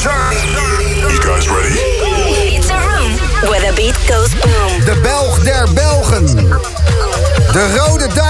You guys ready? It's a room where the beat goes boom. De Belg der Belgen. De Rode Duivel.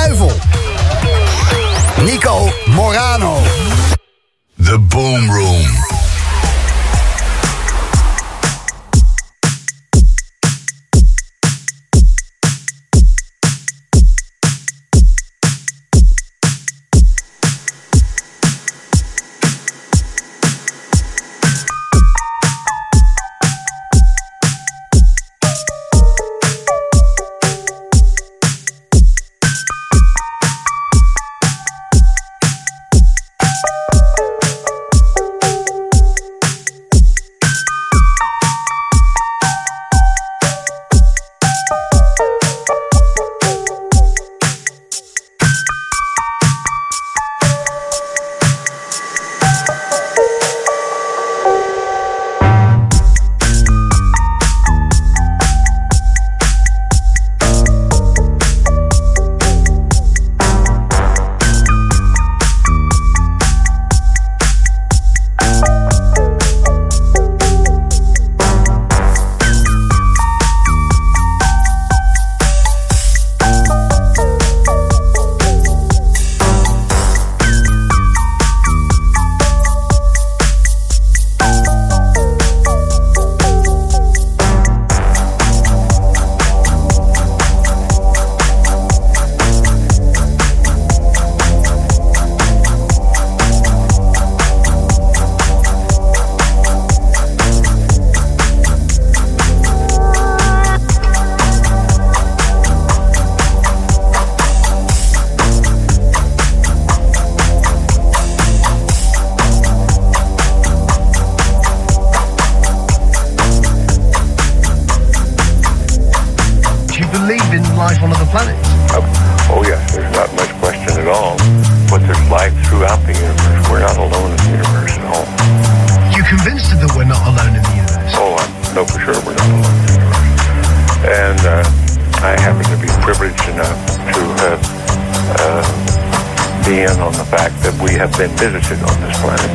Visited on this planet.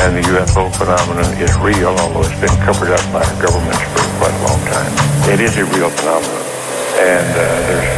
And the UFO phenomenon is real, although it's been covered up by our governments for quite a long time. It is a real phenomenon. And uh, there's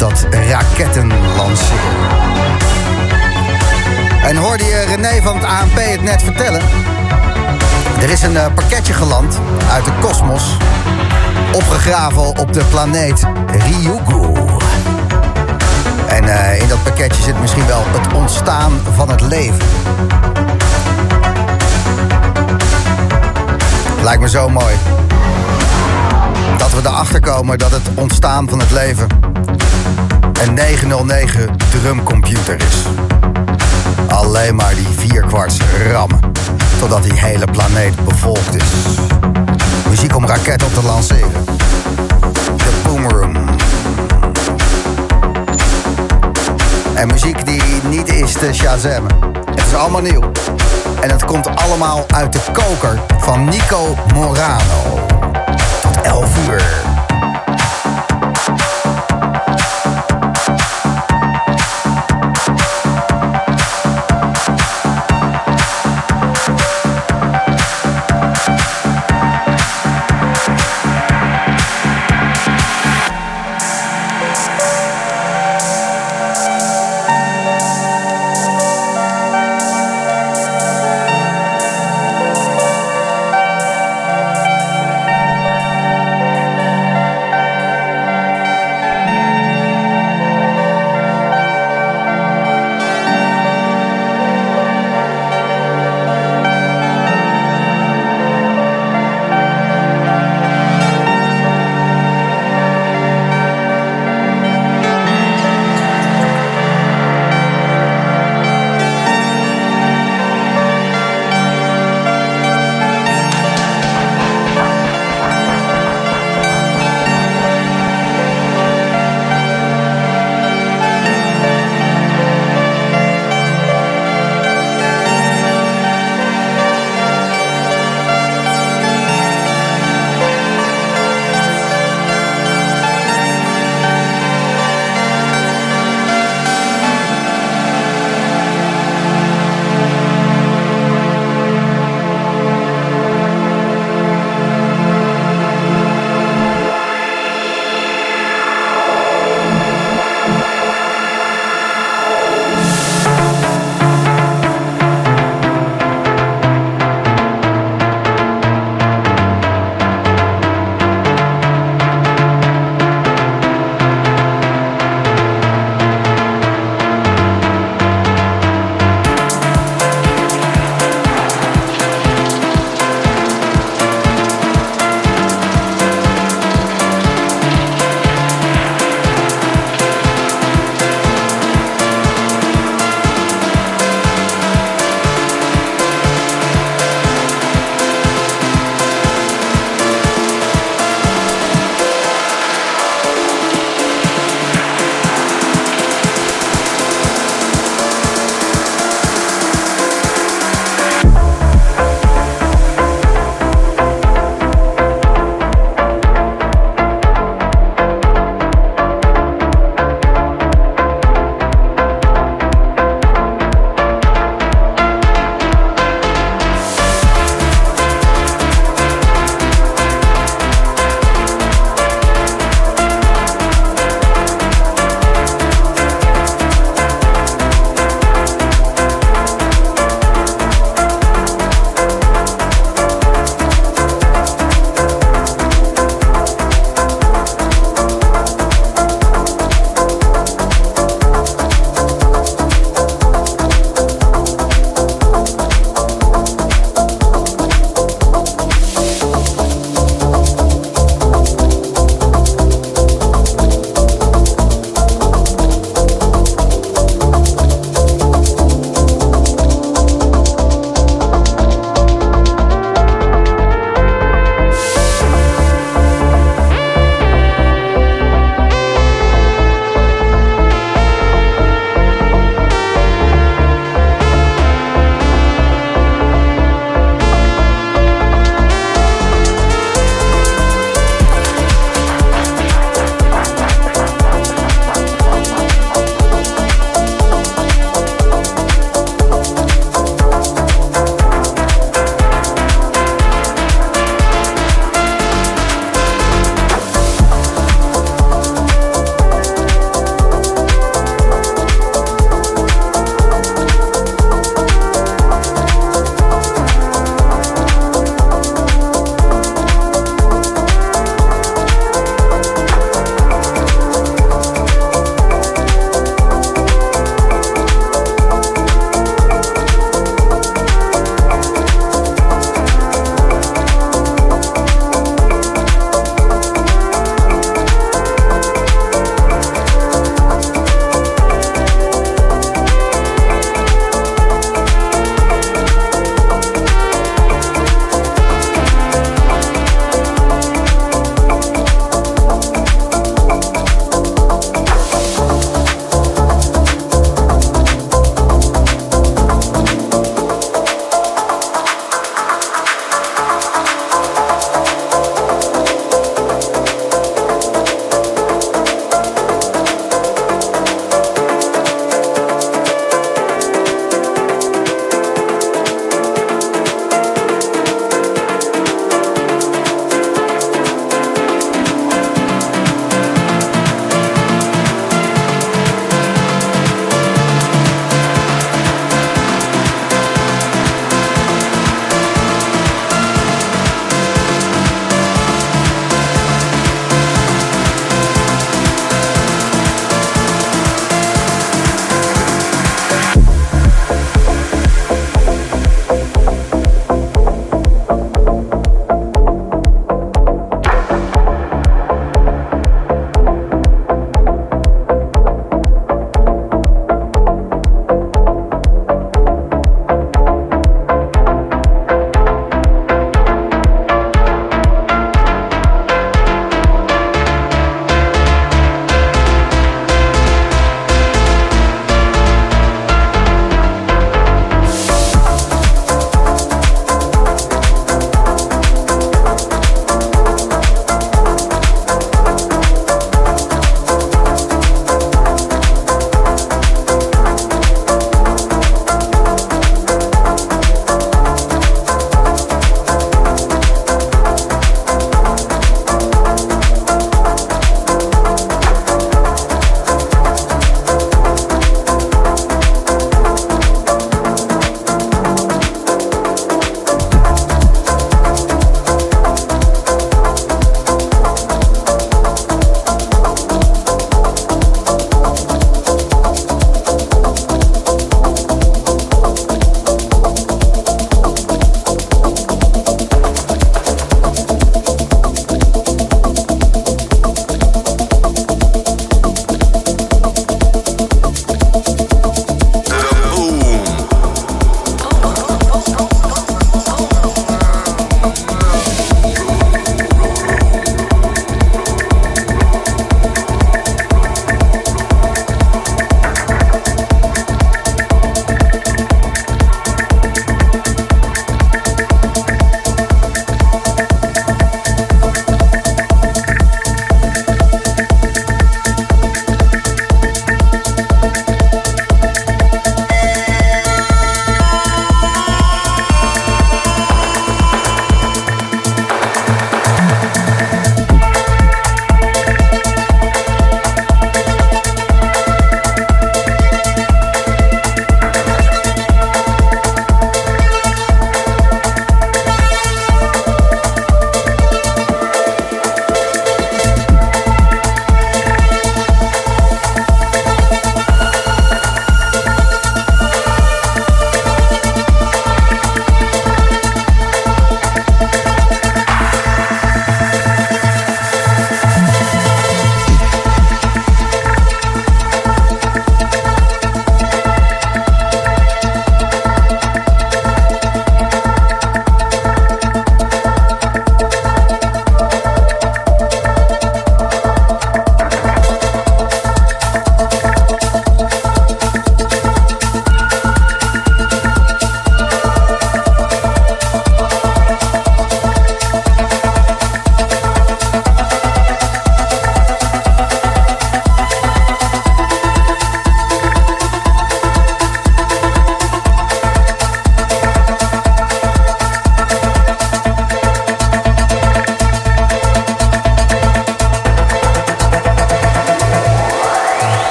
dat raketten lanceert. En hoorde je René van het ANP het net vertellen? Er is een uh, pakketje geland uit de kosmos, opgegraven op de planeet Ryugu. En uh, in dat pakketje zit misschien wel het ontstaan van het leven. Lijkt me zo mooi. Dat we erachter komen dat het ontstaan van het leven een 909 drumcomputer is. Alleen maar die vierkwarts rammen. Totdat die hele planeet bevolkt is. Muziek om raketten te lanceren. De Boomroom. En muziek die niet is te shazammen. Het is allemaal nieuw. En het komt allemaal uit de koker van Nico Morano. Tot 11 uur.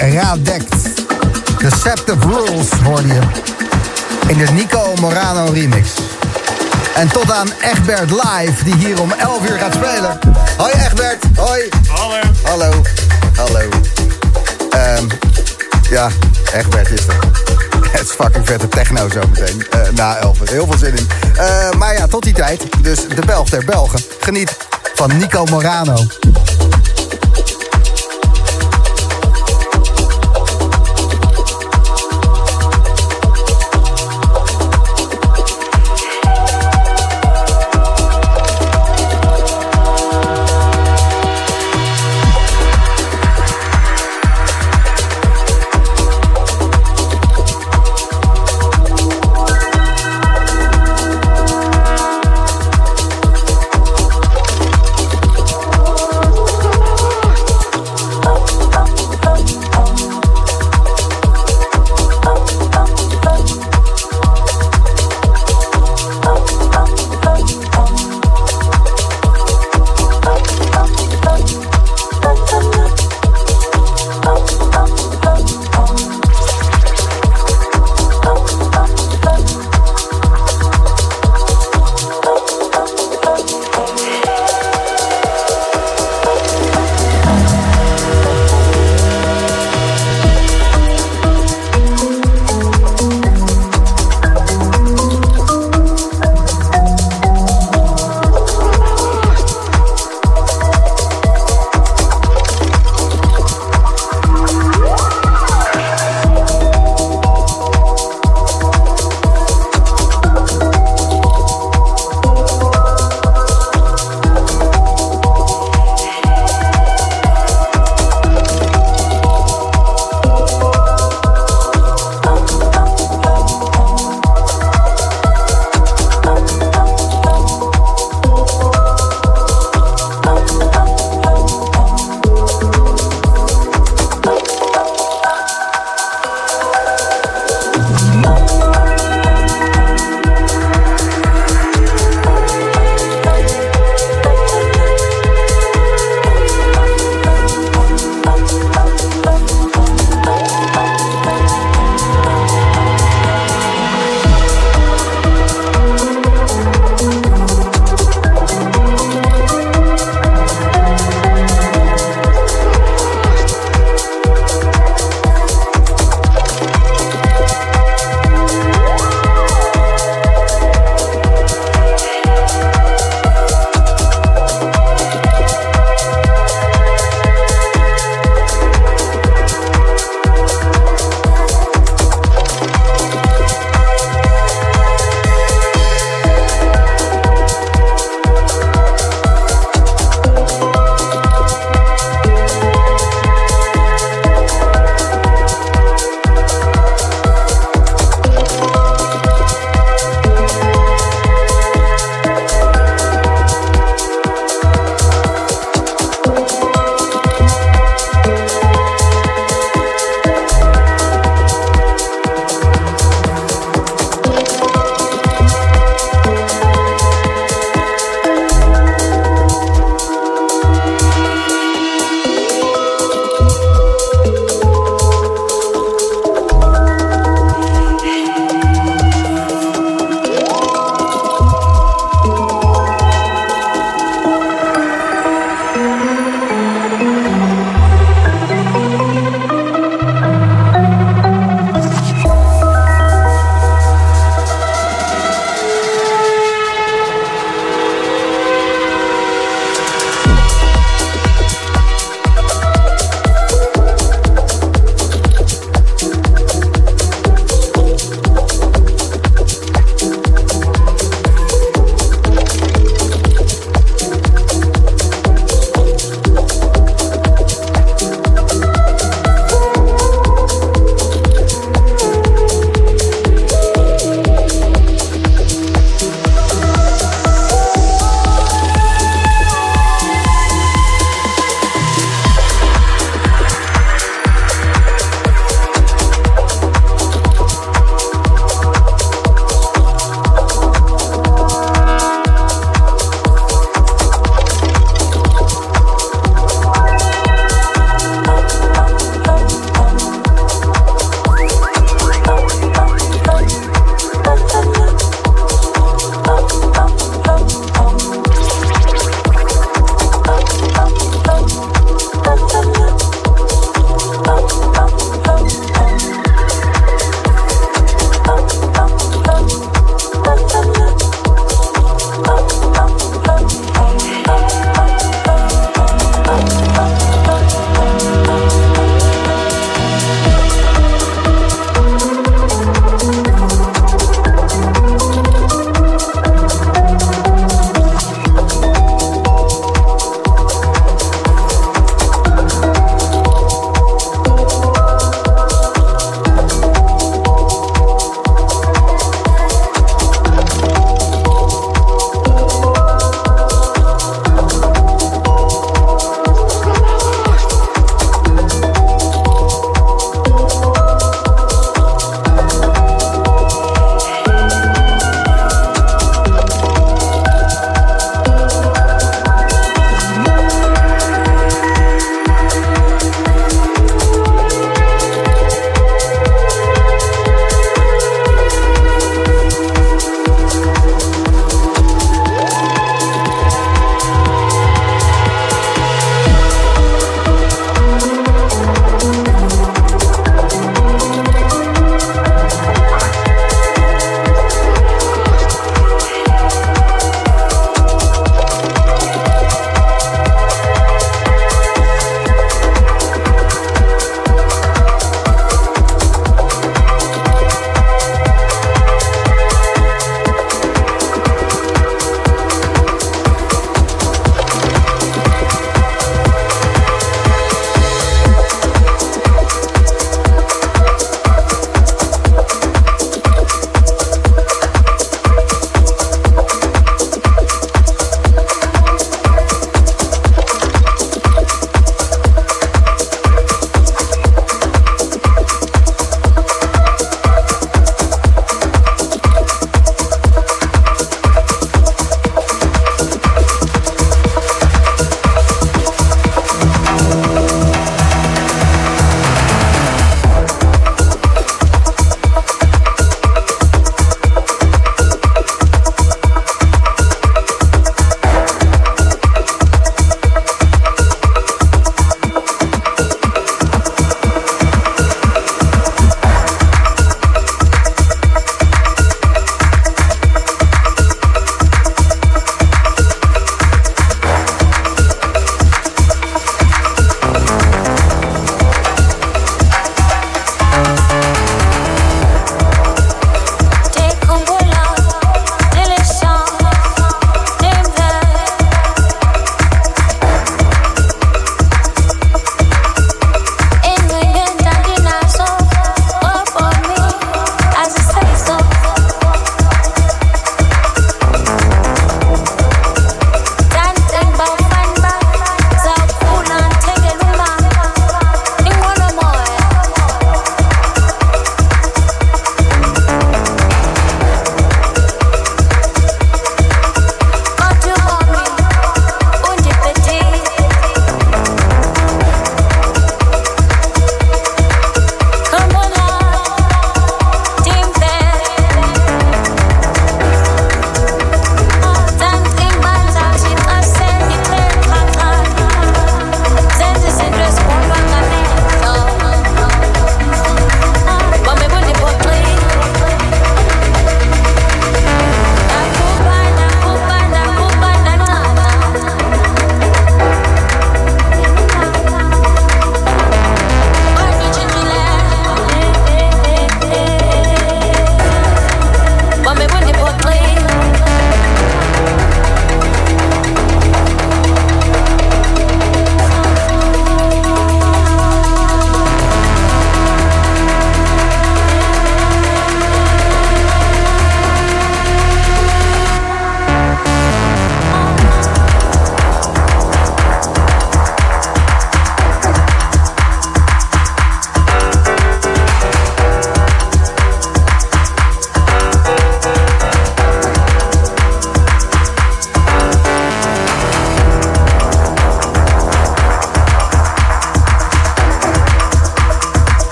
Radect. Deceptive Rules hoorde je in de Nico Morano remix. En tot aan Egbert Live, die hier om 11 uur gaat spelen. Hoi Egbert, hoi. Hallo. Hallo, hallo. Ehm, ja, Egbert is er. Het is fucking vette techno zometeen. eh na 11. Heel veel zin in. Eh, maar ja, tot die tijd. Dus de Belg der Belgen. Geniet van Nico Morano.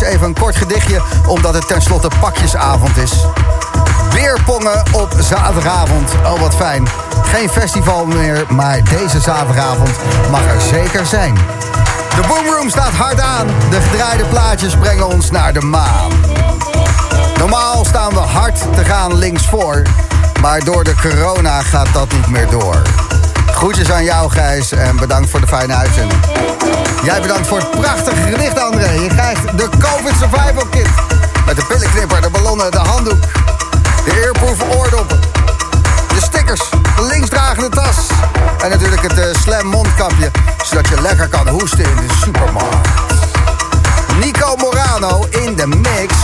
Even een kort gedichtje... omdat het tenslotte pakjesavond is. Weerpongen op zaterdagavond. Oh, wat fijn. Geen festival meer, maar deze zaterdagavond mag er zeker zijn. De Boomroom staat hard aan. De gedraaide plaatjes brengen ons naar de maan. Normaal staan we hard te gaan linksvoor. Maar door de corona gaat dat niet meer door. Groetjes aan jou, Gijs. En bedankt voor de fijne uitzending. Jij bedankt voor het prachtige gedicht, André. Je krijgt de COVID Survival Kit. Met de pillenknipper, de ballonnen, de handdoek. De eerproof oordoppen. De stickers, de linksdragende tas. En natuurlijk het uh, slam mondkapje. Zodat je lekker kan hoesten in de supermarkt. Nico Morano in de mix.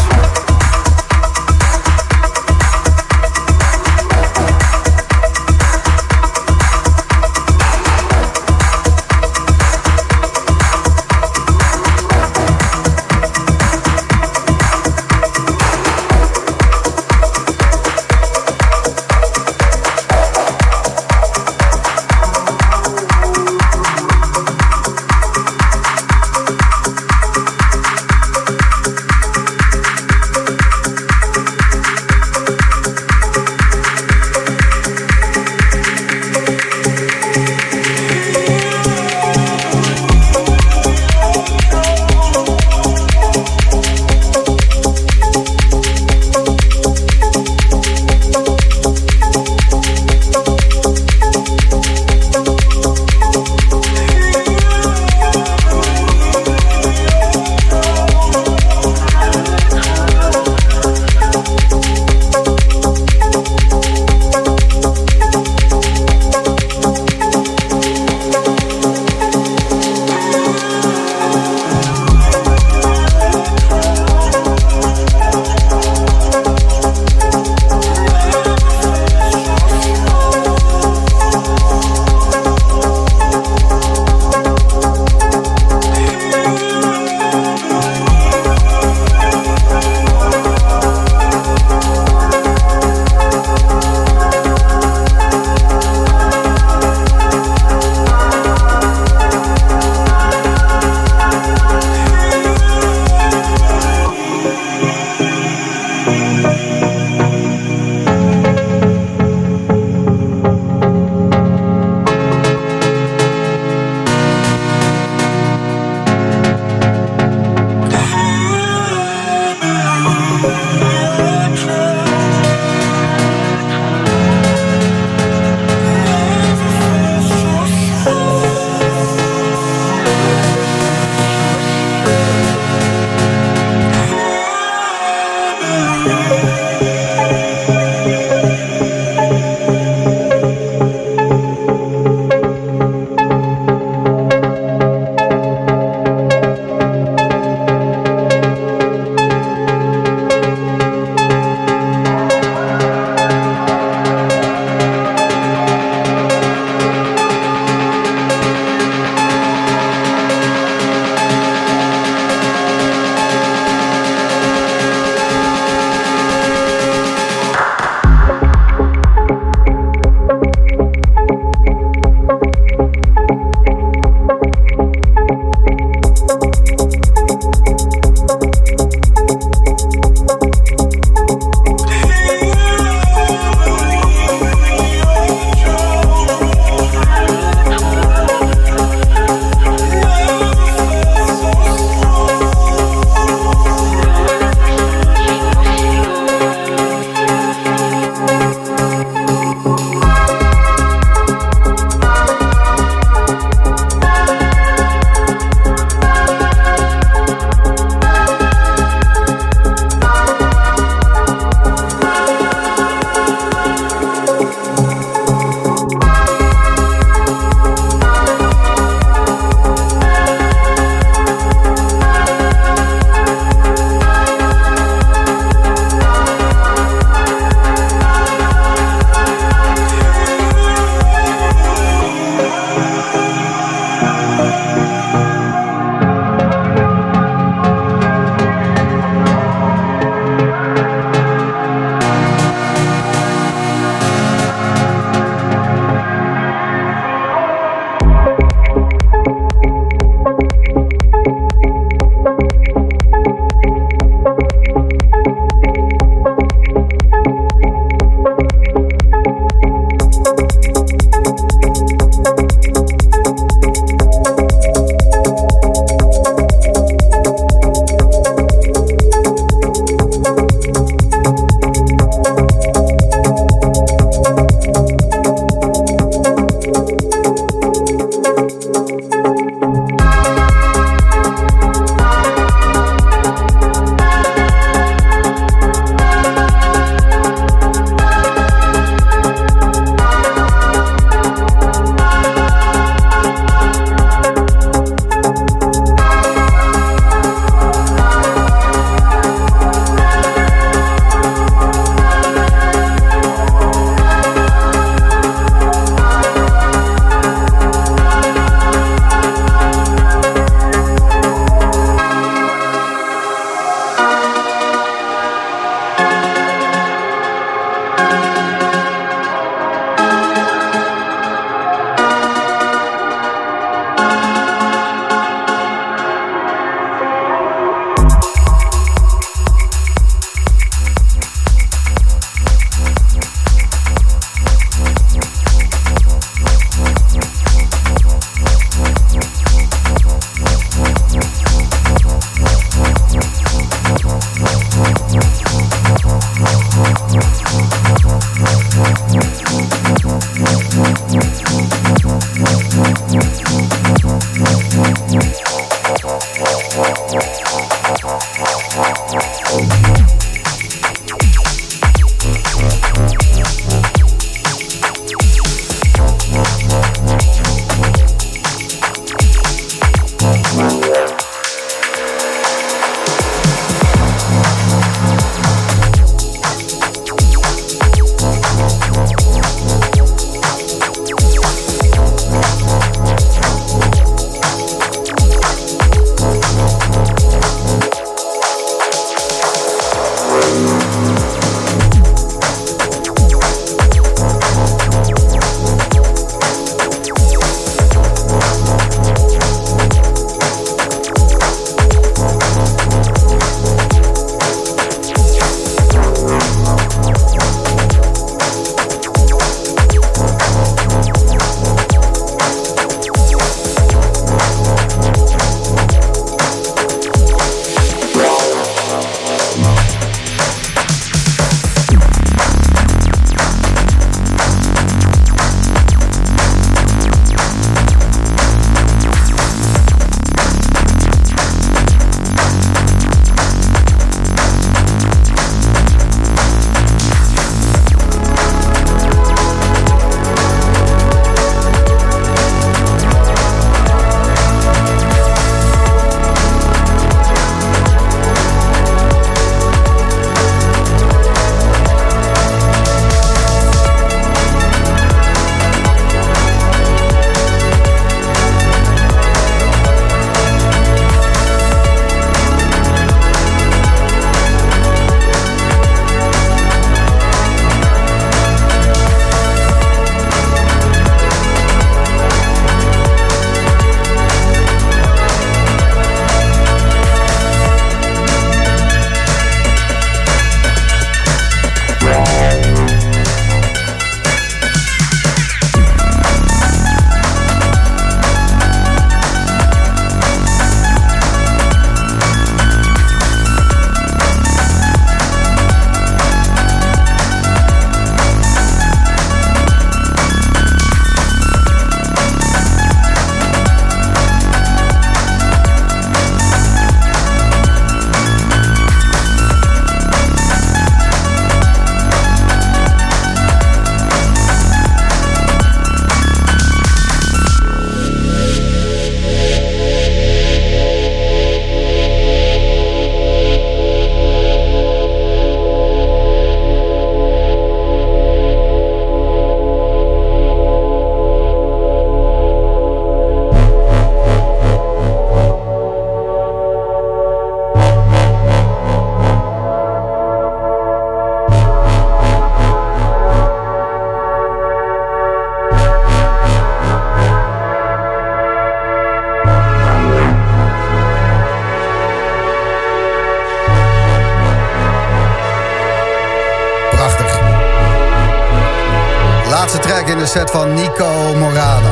De set van Nico Morano.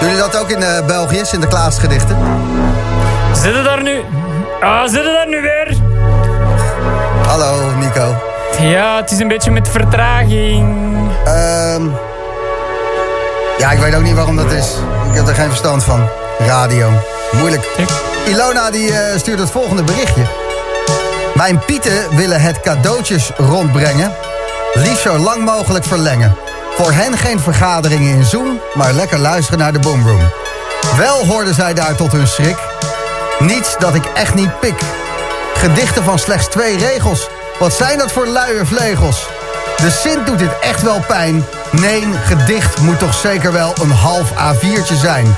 Doen jullie dat ook in eh, België, Sinterklaasgedichten? Zitten daar nu? Ah, zitten daar nu weer? Hallo, Nico. Ja, het is een beetje met vertraging. Ehm ja, ik weet ook niet waarom dat is. Ik heb er geen verstand van. Radio. Moeilijk. Ilona die eh, stuurt het volgende berichtje. Mijn pieten willen het cadeautjes rondbrengen. Liefst zo lang mogelijk verlengen. Voor hen geen vergaderingen in Zoom, maar lekker luisteren naar de Boomroom. Wel hoorden zij daar tot hun schrik. Niets dat ik echt niet pik. Gedichten van slechts twee regels. Wat zijn dat voor luie vlegels? De Sint doet dit echt wel pijn. Nee, gedicht moet toch zeker wel een half A4'tje zijn.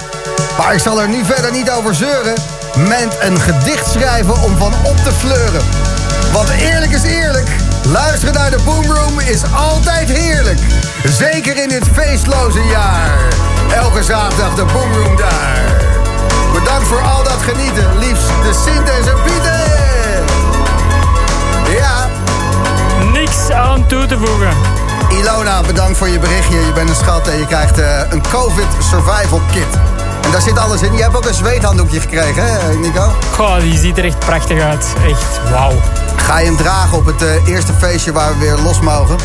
Maar ik zal er nu verder niet over zeuren. Ment een gedicht schrijven om van op te fleuren. Want eerlijk is eerlijk. Luisteren naar de Boomroom is altijd heerlijk. Zeker in dit feestloze jaar. Elke zaterdag de Boomroom daar. Bedankt voor al dat genieten. Liefst de Sint en zijn Pieten. Ja, Niks aan toe te voegen. Ilona, bedankt voor je berichtje. Je bent een schat en je krijgt eh, een COVID survival kit. En daar zit alles in. Je hebt ook een zweethanddoekje gekregen, hè Nico? Goh, die ziet er echt prachtig uit. Echt, wauw. Ga je hem dragen op het eh, eerste feestje waar we weer los mogen?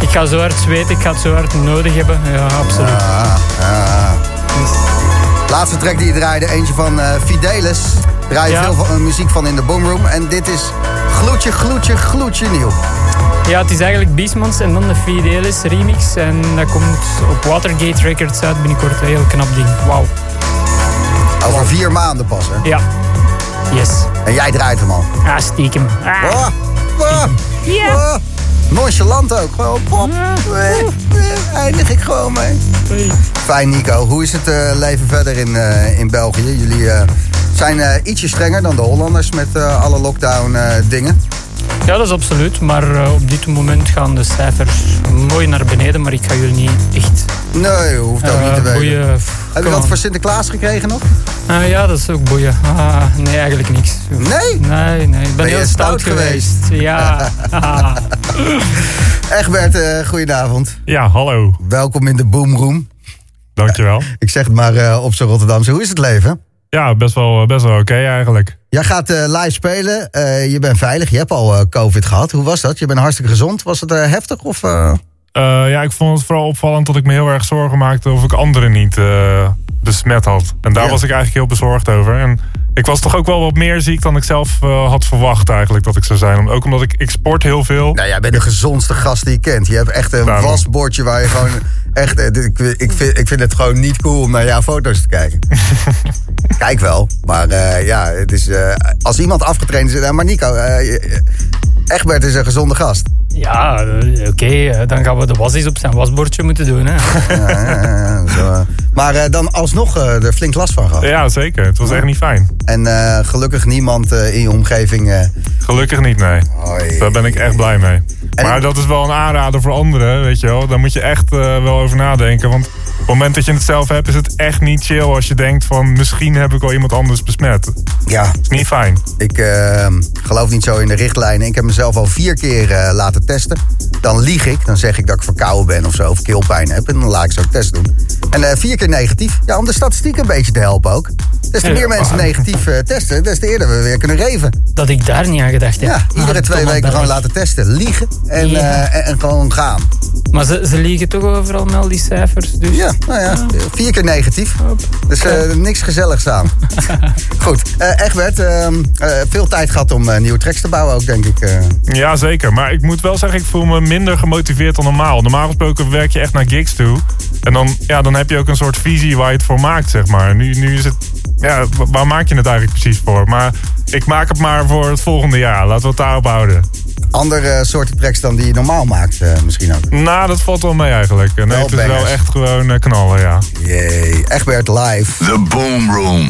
Ik ga zo hard zweten, ik ga het zo hard nodig hebben. Ja, absoluut. Ah. Laatste track die je draaide, eentje van eh, Fidelis. Draai je Ja. veel van, eh, muziek van in de Boomroom. En dit is gloedje, gloedje, gloedje nieuw. Ja, het is eigenlijk Beastmans en dan de Fidelis remix. En dat komt op Watergate Records uit binnenkort. Een heel knap ding. Wauw. Over vier maanden pas, hè? Ja. Yes. En jij draait hem al. Ah, stiekem. Ah. Oh, oh, Ja. oh. Nonchalant ook. Gewoon pop. Eindig ik gewoon mee. Fijn Nico. Hoe is het eh, leven verder in, eh, in België? Jullie eh, zijn ietsje strenger dan de Hollanders met alle lockdown dingen. Ja, dat is absoluut. Maar eh, op dit moment gaan de cijfers mooi naar beneden. Maar ik ga jullie niet echt Nee, hoeft ook niet te eh, weten. boeien. Heb je wat voor Sinterklaas gekregen nog? Ah, ja, dat is ook boeien. Ah, nee, eigenlijk niks. Nee? Nee, nee. Ik ben, je heel stout stout geweest. Ja. Egbert, eh goedenavond. Ja, hallo. Welkom in de Boomroom. Dankjewel. Ik zeg het maar eh, op zijn Rotterdamse. Hoe is het leven? Ja, best wel, best wel oké eigenlijk. Jij gaat eh, live spelen. Eh, je bent veilig. Je hebt al eh, COVID gehad. Hoe was dat? Je bent hartstikke gezond. Was het eh, heftig? Of, eh? Eh, ja, ik vond het vooral opvallend dat ik me heel erg zorgen maakte of ik anderen niet eh, besmet had. En daar Ja. was ik eigenlijk heel bezorgd over. En ik was toch ook wel wat meer ziek dan ik zelf eh, had verwacht eigenlijk dat ik zou zijn. Ook omdat ik, ik sport heel veel. Nou, jij bent de gezondste gast die je kent. Je hebt echt een Daarom. wasbordje waar je gewoon... Echt, eh, ik, ik, vind, ik vind het gewoon niet cool om naar jouw foto's te kijken. Kijk wel, maar eh, ja, het is, eh, als iemand afgetraind is... eh, maar Nico, eh, Egbert is een gezonde gast. Ja, oké. dan gaan we de was eens op zijn wasbordje moeten doen. Hè. Ja, ja, ja, zo. Maar eh, dan alsnog eh, er flink last van gehad. Ja, zeker. Het was echt niet fijn. En eh, gelukkig niemand eh, in je omgeving... eh, Gelukkig niet, nee. hoi. Daar ben ik echt blij mee. En Maar ik- dat is wel een aanrader voor anderen, weet je wel. Daar moet je echt eh, wel over nadenken. Want het moment dat je het zelf hebt, is het echt niet chill als je denkt van misschien heb ik wel iemand anders besmet. Dat Ja, is niet fijn. Ik eh, geloof niet zo in de richtlijnen. Ik heb mezelf al vier keer eh, laten testen. Dan lieg ik. Dan zeg ik dat ik verkouden ben of zo. Of keelpijn heb. En dan laat ik zo'n test doen. En eh, vier keer negatief. Ja, om de statistiek een beetje te helpen ook. Des te Ja, meer mensen negatief eh, testen, des te eerder we weer kunnen reven. Dat ik daar niet aan gedacht heb. Ja, iedere Ah, twee domme weken gewoon laten testen. Liegen en, Ja. eh, en, en gewoon gaan. Maar ze, ze liegen toch overal met al die cijfers. Dus Ja, nou ja, vier keer negatief. Dus eh, niks gezelligs aan. Goed, eh Egbert, ehm, eh, veel tijd gehad om nieuwe tracks te bouwen ook, denk ik. Ja, zeker. Maar ik moet wel zeggen, ik voel me minder gemotiveerd dan normaal. Normaal gesproken werk je echt naar gigs toe. En dan, ja, dan heb je ook een soort visie waar je het voor maakt, zeg maar. Nu, nu is het, ja, wa- waar maak je het eigenlijk precies voor? Maar ik maak het maar voor het volgende jaar. Laten we het daarop houden. Andere soorten tracks dan die je normaal maakt, eh, misschien ook. Nou, dat valt wel mee eigenlijk. Nee, het is wel echt gewoon eh, knallen, ja. Jee, Egbert live. The Boom Room.